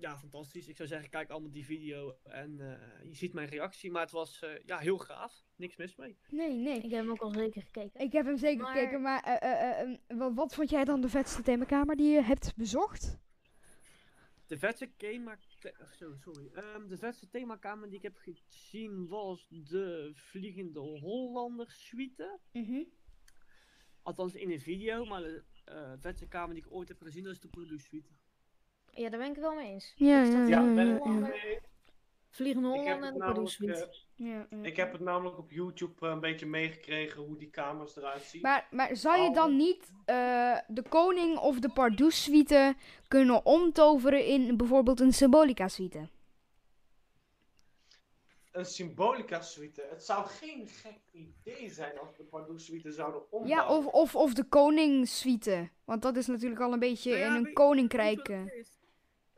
ja, fantastisch. Ik zou zeggen, kijk allemaal die video en eh, je ziet mijn reactie. Maar het was eh, ja, heel gaaf. Niks mis mee. Nee, nee. Ik heb hem ook al zeker gekeken. Ik heb hem zeker Maar- gekeken, maar eh, eh, eh, eh, wat, wat vond jij dan de vetste themakamer die je hebt bezocht? De vetste thema... te- oh, Zo, sorry. Ehm, de vetste themakamer die ik heb gezien was de Vliegende Hollander suite. Mhm. Althans in een video, maar de eh, vetste kamer die ik ooit heb gezien, dat is de Produce Suite. Ja, daar ben ik het wel mee eens. Ja, ja, Ja, ja. Vliegende het en de Ja, ja. ik heb het namelijk op YouTube eh, een beetje meegekregen hoe die kamers eruit zien. Maar, maar zou je dan niet eh, de koning of de Pardoes suite kunnen omtoveren in bijvoorbeeld een symbolica suite? Een symbolica suite. Het zou geen gek idee zijn als de Pardoes suite zouden ombouwen. Ja, of, of, of de koningssuite. Want dat is natuurlijk al een beetje Nou ja, in een weet- koninkrijk.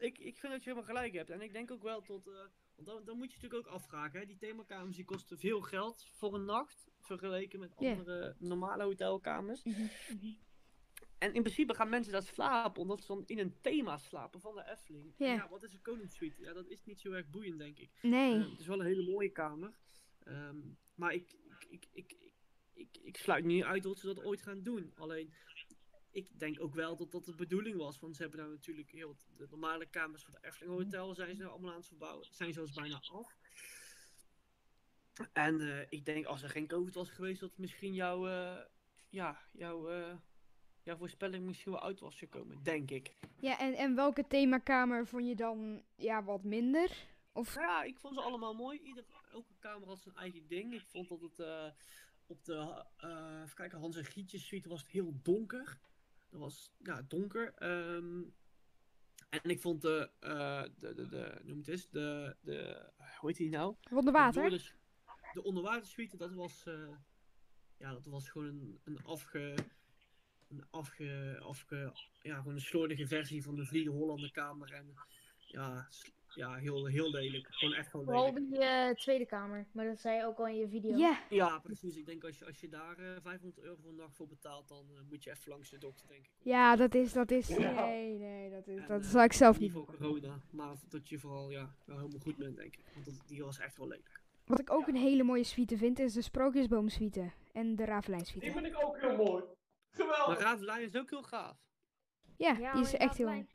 Ik, ik vind dat je helemaal gelijk hebt. En ik denk ook wel tot. eh, want dan, dan moet je natuurlijk ook afvragen. Hè? Die themakamers die kosten veel geld voor een nacht. Vergeleken met andere normale hotelkamers. Mhm. En in principe gaan mensen dat slapen omdat ze dan in een thema slapen van de Efteling. Ja. wat is een koningssuite? Ja, dat is niet zo erg boeiend, denk ik. Nee. Eh, het is wel een hele mooie kamer. Ehm, maar ik, ik, ik, ik, ik, ik, ik sluit niet uit dat ze dat ooit gaan doen. Alleen, ik denk ook wel dat dat de bedoeling was. Want ze hebben nou natuurlijk heel de normale kamers van de Efteling Hotel zijn ze nou allemaal aan het verbouwen. Zijn zelfs bijna af. En eh, ik denk als er geen COVID was geweest, dat misschien jouw, eh, ja, jouw, eh, jouw voorspelling misschien wel uit was gekomen. Denk ik. Ja, en, en welke themakamer vond je dan ja, wat minder? Of Nou ja, ik vond ze allemaal mooi. Ieder, elke kamer had zijn eigen ding. Ik vond dat het op de eh even kijken, Hans en Gietjes suite was het heel donker. Dat was ja, donker. Ehm, en ik vond de, eh, de, de, de, noem het eens, de, de, hoe heet die nou? onder De De onderwatersuite, dat was, eh, ja, dat was gewoon een, een afge, een afge, afge, ja, gewoon een slordige versie van de Vliegen Hollander kamer. En ja, ja heel, heel lelijk. Gewoon echt gewoon Vooral lelijk. die eh, Tweede Kamer. Maar dat zei je ook al in je video. Ja, Ja, precies. Ik denk als je, als je daar eh 500 euro voor een nacht voor betaalt, dan eh, moet je even langs de dokter, denk ik. ja, dat is, dat is, Ja. nee, nee, dat is, En, dat eh, zou ik zelf Niet niet voor corona, maar dat je vooral ja, wel helemaal goed bent, denk ik. Want dat, die was echt wel lelijk. Wat ik ook een hele mooie suite vind, is de Sprookjesboomsuite en de Ravelijn Die vind ik ook heel mooi. Maar Geweldig. Ravelijn is ook heel gaaf. Ja, Ja, die is echt heel Ravelijn-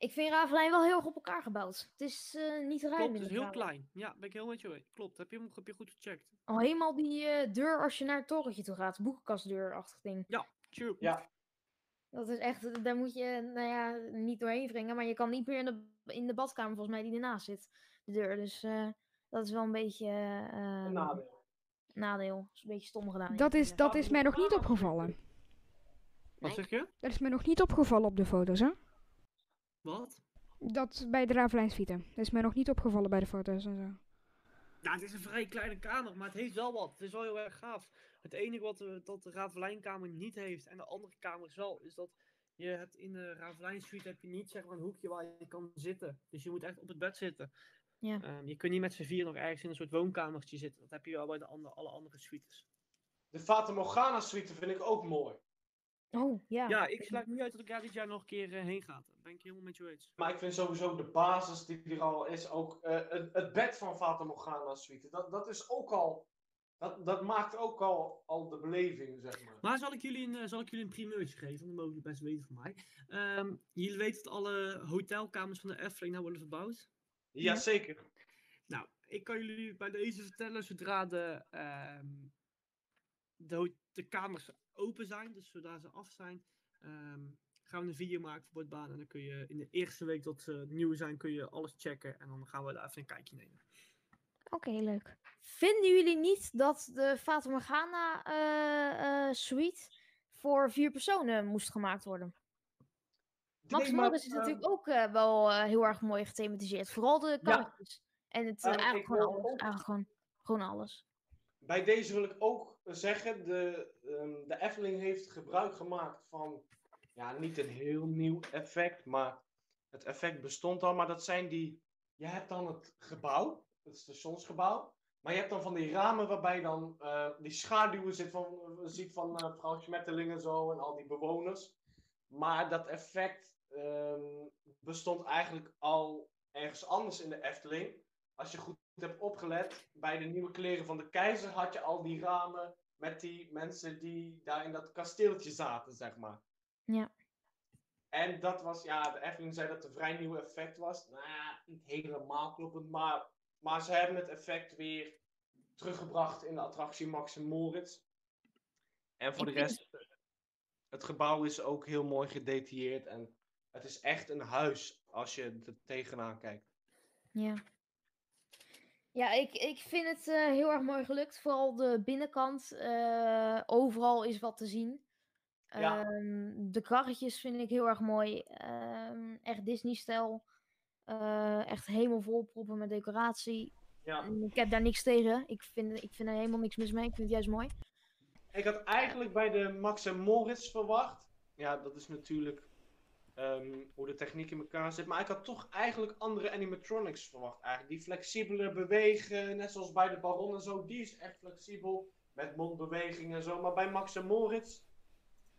Ik vind Ravelijn wel heel erg op elkaar gebouwd. Het is eh, niet ruim Klopt, in het is heel klein. Ja, ben ik heel met je eens. Klopt, heb je hem heb je goed gecheckt. Al helemaal die eh, deur als je naar het torentje toe gaat. Boekenkastdeur-achtig ding. True. Ja. Dat is echt, daar moet je, nou ja, niet doorheen wringen. Maar je kan niet meer in de, in de badkamer volgens mij die ernaast zit. De deur. Dus eh, dat is wel een beetje eh, Een nadeel. nadeel. Dat is een beetje stom gedaan. Dat is, dat... dat is mij nog niet opgevallen. Wat zeg je? Dat is mij nog niet opgevallen op de foto's, hè? Wat? Dat bij de Ravelijn suite. Dat is mij nog niet opgevallen bij de foto's en zo. Nou, het is een vrij kleine kamer, maar het heeft wel wat. Het is wel heel erg gaaf. Het enige wat de, dat de Ravelijnkamer niet heeft en de andere kamers wel, is dat je hebt in de Ravelijn suite heb je niet zeg maar een hoekje waar je kan zitten. Dus je moet echt op het bed zitten. Ja. Ehm, je kunt niet met z'n vier nog ergens in een soort woonkamertje zitten. Dat heb je wel bij de andere, alle andere suites. De Fata Morgana suite vind ik ook mooi. Oh, ja. Ja, ik sluit niet uit dat ik daar dit jaar nog een keer eh, heen ga. Daar ben ik helemaal met je eens. Maar ik vind sowieso de basis die er al is, ook eh, het, het bed van Fata Morgana suite. Dat, dat is ook al, dat, dat maakt ook al, al de beleving, zeg maar. Maar zal ik jullie een, eh, zal ik jullie een primeurtje geven? Dat mogen jullie best weten van mij. Ehm, jullie weten dat alle hotelkamers van de Efteling nou worden verbouwd? Jazeker. Nou, ik kan jullie bij deze vertellen zodra de, ehm, de, de kamers open zijn, dus zodra ze af zijn, ehm, gaan we een video maken voor Bordbaan. En dan kun je in de eerste week dat ze nieuw zijn, kun je alles checken. En dan gaan we daar even een kijkje nemen. Oké, leuk. Vinden jullie niet dat de Fata Morgana eh, eh, suite voor vier personen moest gemaakt worden? Max Nee, maar, Morris is eh, natuurlijk ook wel heel erg mooi gethematiseerd. Vooral de karretjes. En het, eigenlijk, ik gewoon wil alles, eigenlijk gewoon, gewoon alles. Bij deze wil ik ook zeggen, de, ehm, de Efteling heeft gebruik gemaakt van, ja, niet een heel nieuw effect, maar het effect bestond al, maar dat zijn die, je hebt dan het gebouw, het stationsgebouw, maar je hebt dan van die ramen waarbij dan eh, die schaduwen zit van, ziet van Schmetterling en zo en al die bewoners. Maar dat effect ehm, bestond eigenlijk al ergens anders in de Efteling. Als je goed hebt opgelet, bij de nieuwe kleren van de keizer had je al die ramen met die mensen die daar in dat kasteeltje zaten, zeg maar. Ja. En dat was, ja, de Efteling zei dat het een vrij nieuw effect was. Nou, ja, niet helemaal kloppend, maar, maar ze hebben het effect weer teruggebracht in de attractie Max en Moritz. En voor Ik de rest, het gebouw is ook heel mooi gedetailleerd en het is echt een huis als je er tegenaan kijkt. Ja. Ja, ik, ik vind het eh, heel erg mooi gelukt. Vooral de binnenkant. eh, overal is wat te zien. Ja. Ehm, de karretjes vind ik heel erg mooi. Ehm, echt Disney-stijl. Eh, echt helemaal vol proppen met decoratie. Ja. Ik heb daar niks tegen. Ik vind, ik vind er helemaal niks mis mee. Ik vind het juist mooi. Ik had eigenlijk bij de Max en Moritz verwacht. Ja, dat is natuurlijk ehm, hoe de techniek in elkaar zit. Maar ik had toch eigenlijk andere animatronics verwacht. Eigenlijk. Die flexibeler bewegen, net zoals bij de Baron en zo. Die is echt flexibel. Met mondbewegingen en zo. Maar bij Max en Moritz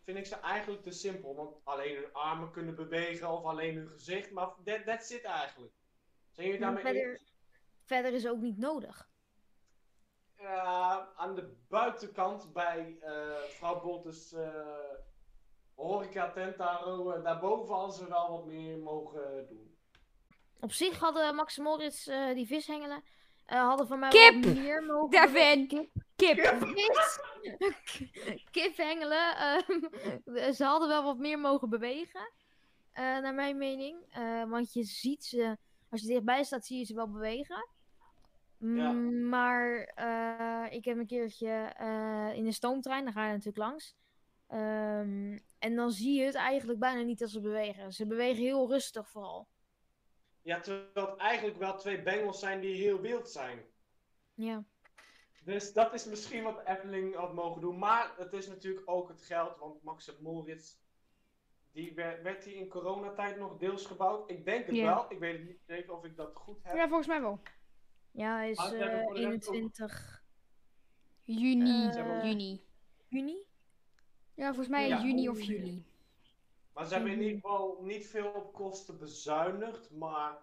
vind ik ze eigenlijk te simpel. Want alleen hun armen kunnen bewegen of alleen hun gezicht. Maar that, that's it eigenlijk. Zijn jullie daarmee verder, verder is ook niet nodig. Ja, aan de buitenkant bij eh vrouw Boltes eh horeca Tentaro, eh, daarboven hadden ze wel wat meer mogen doen. Op zich hadden Max en Moritz eh, die vishengelen. eh hadden van mij Kip! wel meer mogen Devin! Kip! Kip! Vis! Kip hengelen. ehm, ze hadden wel wat meer mogen bewegen. eh, naar mijn mening. Eh, want je ziet ze, als je dichtbij staat, zie je ze wel bewegen. Ja. Mm, Maar eh, ik heb een keertje eh, in de stoomtrein, daar ga je natuurlijk langs. Ehm, en dan zie je het eigenlijk bijna niet als ze bewegen. Ze bewegen heel rustig vooral. Ja, terwijl het eigenlijk wel twee bengels zijn die heel wild zijn. Ja. Dus dat is misschien wat Efteling had mogen doen. Maar het is natuurlijk ook het geld, want Max en Moritz, die werd, werd die in coronatijd nog deels gebouwd? Ik denk het wel. Ik weet het niet zeker of ik dat goed heb. Ja, volgens mij wel. Ja, hij is Ah, ze hebben eh, 21 Juni. Eh, juni. juni. Ja, volgens mij Ja. juni of juli. Maar ze hebben in ieder geval niet veel op kosten bezuinigd. Maar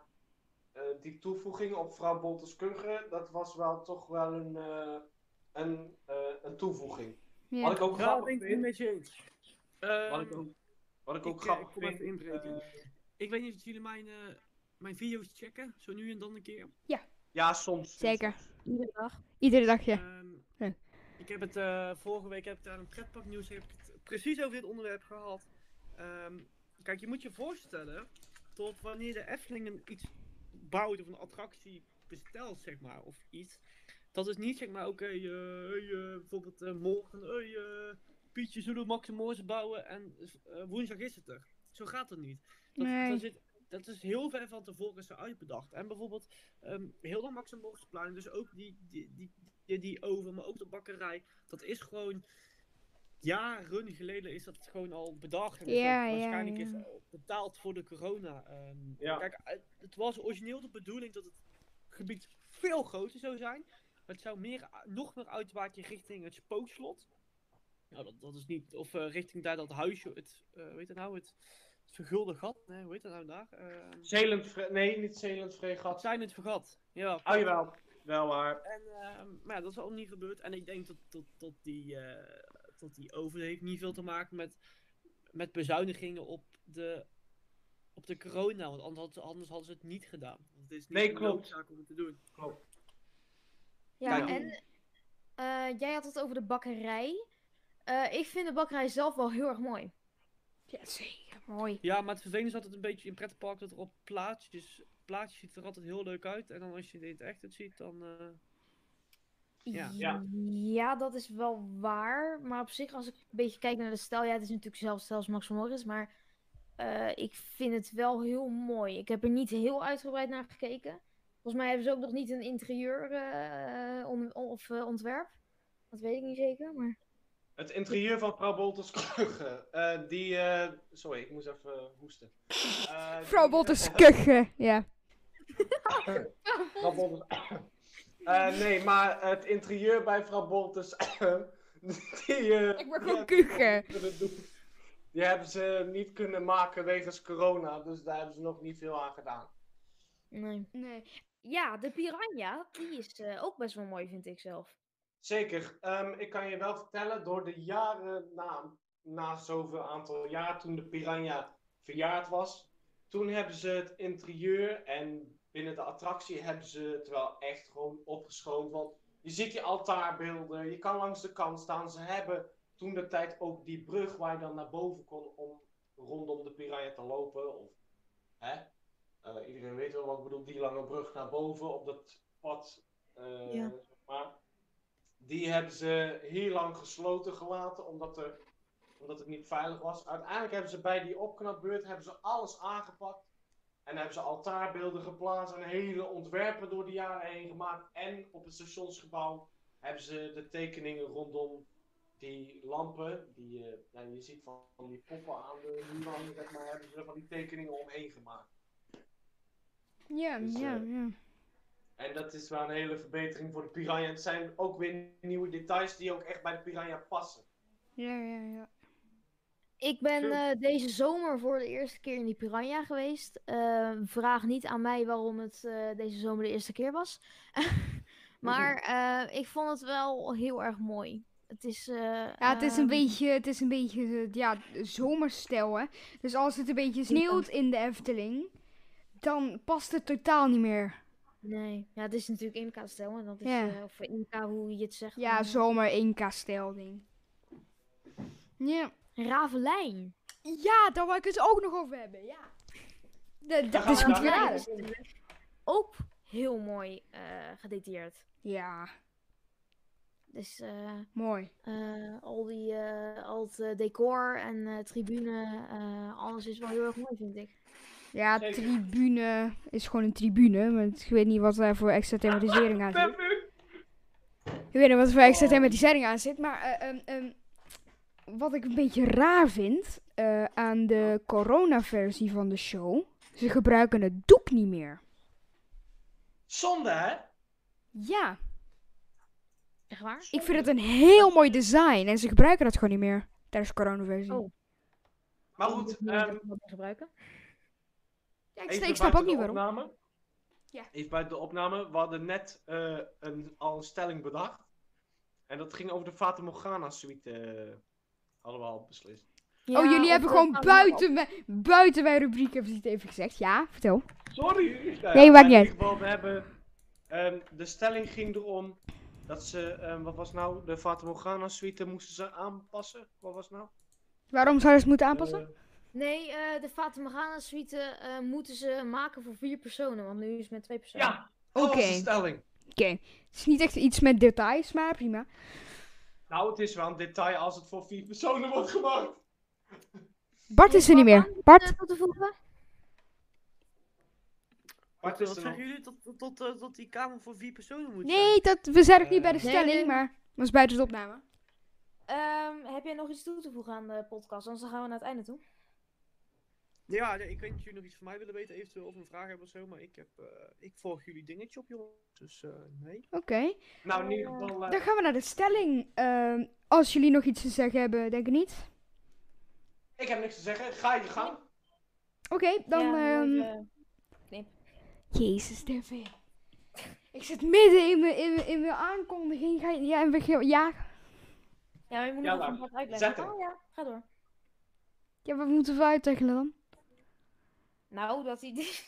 eh, die toevoeging op vrouw Bolters Kugge, dat was wel toch wel een, eh, een, eh, een toevoeging. Wat Ja. ik ook Ja, grappig het vind. met je eens. Wat Ehm, ik ook, wat ik ook ik, grappig ik vind. Ik weet niet of jullie mijn, eh, mijn video's checken, zo nu en dan een keer. ja, soms. Zeker. Iedere dag. Iedere dag, ja. Ehm, Ja. Ik heb het eh, vorige week heb ik daar een pretparknieuws heb ik het precies over dit onderwerp gehad. Ehm, kijk, je moet je voorstellen tot wanneer de Efteling iets bouwt of een attractie bestelt, zeg maar, of iets. Dat is niet zeg maar, oké, eh, hey, eh, bijvoorbeeld eh, morgen, Pietje zullen Max en bouwen en woensdag is het er. Zo gaat het niet. Dat, Nee. dat, zit, dat is heel ver van tevoren zo uitbedacht. En bijvoorbeeld ehm, heel de Max en dus ook die, die, die, die, die oven, maar ook de bakkerij, dat is gewoon jaren geleden is dat gewoon al bedacht. En Ja, dat ja, waarschijnlijk is ja. al betaald voor de corona. ehm. Ja. Kijk, het- het was origineel de bedoeling dat het gebied veel groter zou zijn. Het zou meer, nog meer uitwaken richting het spookslot. Nou, dat, dat is niet. Of eh, richting daar dat huisje, het, eh hoe heet het nou, het, het vergulde gat. Nee, hoe heet dat nou daar? Ehm, Zeeland, nee, niet Zeeland Vreegat. zijn het vergat. Ja, Oh jawel, wel waar. en, ehm, maar ja, dat is al niet gebeurd. En ik denk dat, tot, tot, die, eh tot die over heeft niet veel te maken met, met bezuinigingen op de, op de corona. Want anders, hadden- anders hadden ze het niet gedaan. Want het is niet Nee, een klopt. noodzaak om het te doen. Klopt. Ja, Kijk. en eh, jij had het over de bakkerij. Eh, ik vind de bakkerij zelf wel heel erg mooi. Ja, zeker. Mooi. Ja, maar het vervelende is altijd een beetje in pretpark dat er op plaatjes, plaatjes ziet er altijd heel leuk uit. En dan als je dit echt het ziet, dan... eh, Ja. Ja. Ja, dat is wel waar. Maar op zich, als ik een beetje kijk naar de stijl, ja, het is natuurlijk zelfs als Max van Morris, maar eh, ik vind het wel heel mooi. Ik heb er niet heel uitgebreid naar gekeken. Volgens mij hebben ze ook nog niet een interieur eh, on- of ontwerp. Dat weet ik niet zeker, maar... Het interieur van vrouw Bolters Kugge. eh, die, eh, sorry, ik moest even hoesten. Eh, Vrouw Kugge. Ja. Bolters. Eh, nee, maar het interieur bij vrouw Bolters. die, eh, Ik word gewoon hebben ze Kugge. niet kunnen doen. Die hebben ze niet kunnen maken wegens corona, dus daar hebben ze nog niet veel aan gedaan. Nee. Nee. Ja, de piranha, die is eh, ook best wel mooi, vind ik zelf. Zeker. Ehm, ik kan je wel vertellen, door de jaren na, na zoveel aantal jaar, toen de Piranha verjaard was, toen hebben ze het interieur en binnen de attractie hebben ze het wel echt gewoon opgeschoond. Want je ziet die altaarbeelden, je kan langs de kant staan. Ze hebben toen de tijd ook die brug waar je dan naar boven kon om rondom de Piranha te lopen. Of, hè? Eh, iedereen weet wel wat ik bedoel, die lange brug naar boven op dat pad eh, Ja. zeg maar. Die hebben ze heel lang gesloten gelaten, omdat, er, omdat het niet veilig was. Uiteindelijk hebben ze bij die opknapbeurt hebben ze alles aangepakt. En hebben ze altaarbeelden geplaatst en hele ontwerpen door de jaren heen gemaakt. En op het stationsgebouw hebben ze de tekeningen rondom die lampen, die eh, ja, je ziet van, van die poppen aan de muur zeg maar, hebben ze van die tekeningen omheen gemaakt. Ja, Dus, ja, eh, ja. En dat is wel een hele verbetering voor de Piranha. Het zijn ook weer nieuwe details die ook echt bij de Piranha passen. Ja, ja, ja. Ik ben eh, deze zomer voor de eerste keer in die Piranha geweest. Eh, vraag niet aan mij waarom het eh, deze zomer de eerste keer was. maar eh, ik vond het wel heel erg mooi. Het is, Ja, het is een ehm, beetje, het is een beetje, ja, zomerstijl, hè. Dus als het een beetje sneeuwt in de Efteling, dan past het totaal niet meer. Nee, ja, het is natuurlijk Inca-stijl. En dat is, Ja. of Inca, hoe je het zegt. Ja, zomer 1K-stijl ding. Ja. Ravelijn. Ja, daar wil ik het ook nog over hebben, ja. Dat, is goed geraden. Ook heel mooi eh, gedetailleerd. Ja, Dus eh, mooi. eh, al, die, eh, al het decor en eh, tribune, eh, alles is wel heel erg mooi, vind ik. Ja, Zeker. tribune is gewoon een tribune, maar ik weet niet wat daar voor extra thematisering aan zit. Ik weet niet wat er voor extra thematisering aan zit, maar eh, ehm, ehm, wat ik een beetje raar vind eh, aan de corona-versie van de show, ze gebruiken het doek niet meer. Zonde, hè? Ja, Echt waar? ik vind het een heel mooi design en ze gebruiken dat gewoon niet meer tijdens de corona-versie. Oh. Maar Ik goed, niet ehm, gebruiken. Ja, ik, snap ook niet waarom. Opname. Ja. Even buiten de opname. We hadden net eh, een, al een stelling bedacht. En dat ging over de Fata Morgana suite. Eh, hadden we al beslist. oh, jullie hebben gewoon buiten, mijn- buiten mijn rubriek hebben ze het even gezegd. Ja, vertel. Sorry. Nou Nee, maakt in niet ieder geval, we hebben... ehm, de stelling ging erom dat ze... ehm, wat was nou? De Fata Morgana suite moesten ze aanpassen. Wat was nou? Waarom zouden ze het moeten aanpassen? Eh, Nee, eh, de Fata Morgana suite eh, moeten ze maken voor vier personen, want nu is het met twee personen. ja, dat was de Oké. stelling. Oké, het is niet echt iets met details, maar prima. Nou, het is wel een detail als het voor vier personen wordt gemaakt. Bart is er niet meer. Bart? Eh, tot de volgende? Wat Wat, is wat er zeggen nog? jullie? Tot, tot, tot, eh, tot die kamer voor vier personen moet Nee, dat, we zijn nog niet bij de Eh, Nee, stelling, nee. maar dat is buiten de opname. Ehm, heb jij nog iets toe te voegen aan de podcast? Anders dan gaan we naar het einde toe. Ja, nee, ik weet niet of jullie nog iets van mij willen weten, eventueel of een vraag hebben of zo, maar ik, heb, eh, ik volg jullie dingetje op, joh. Dus eh, nee. Oké, Nou, in ieder geval... eh, dan gaan we naar de stelling. Ehm, als jullie nog iets te zeggen hebben, denk ik niet. ik heb niks te zeggen. Ga je gang. Oké, dan... Ja, ehm, even- Jezus, Devin. Ik zit midden in mijn, in mijn, in mijn aankondiging. Ga je, ja, en we, gaan- ja, Ja, maar je moet Ja, nog wat uitleggen. zet hem. Oh ja, ga door. ja, wat moeten we uitleggen dan? Nou, dat hij die...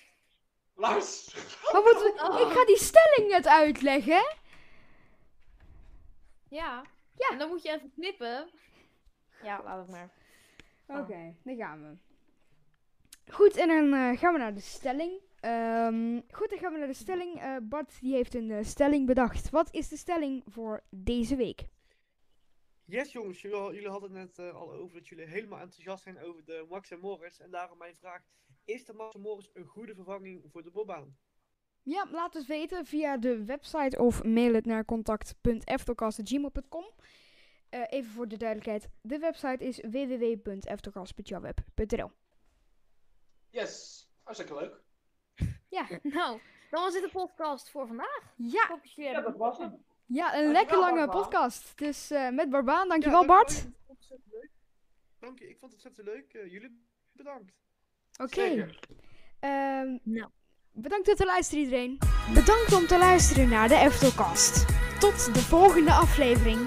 Luister. Wat moeten we, Oh. Ik ga die stelling net uitleggen. Ja. Ja. En dan moet je even knippen. Ja, laat het maar. Oké, Oh. dan gaan we. Goed, en dan eh, gaan we naar de stelling. Ehm, goed, dan gaan we naar de stelling. Eh, Bart die heeft een eh, stelling bedacht. Wat is de stelling voor deze week? Yes jongens, jullie, jullie hadden het net al over dat jullie helemaal enthousiast zijn over de Max en Morris. En daarom mijn vraag, is de Max Morris een goede vervanging voor de bobbaan? Ja, laat het weten via de website of mail het naar contact.eftelcast.gmail.com. Eh even voor de duidelijkheid, de website is www.eftelcast.jaweb.nl Yes. Hartstikke leuk. Ja, Nou, dan was dit de podcast voor vandaag. ja, hoop dat was hem. ja een Dankjewel, lekker lange podcast. Dus eh, met Barbaan, dankjewel Ja, Bart. dankjewel, ik vond het ontzettend leuk. Dank je, ik vond het ontzettend leuk. Eh, jullie bedankt. Oké. Ehm, Nou. Bedankt om te luisteren iedereen. Bedankt om te luisteren naar de Eftelcast. Tot de volgende aflevering.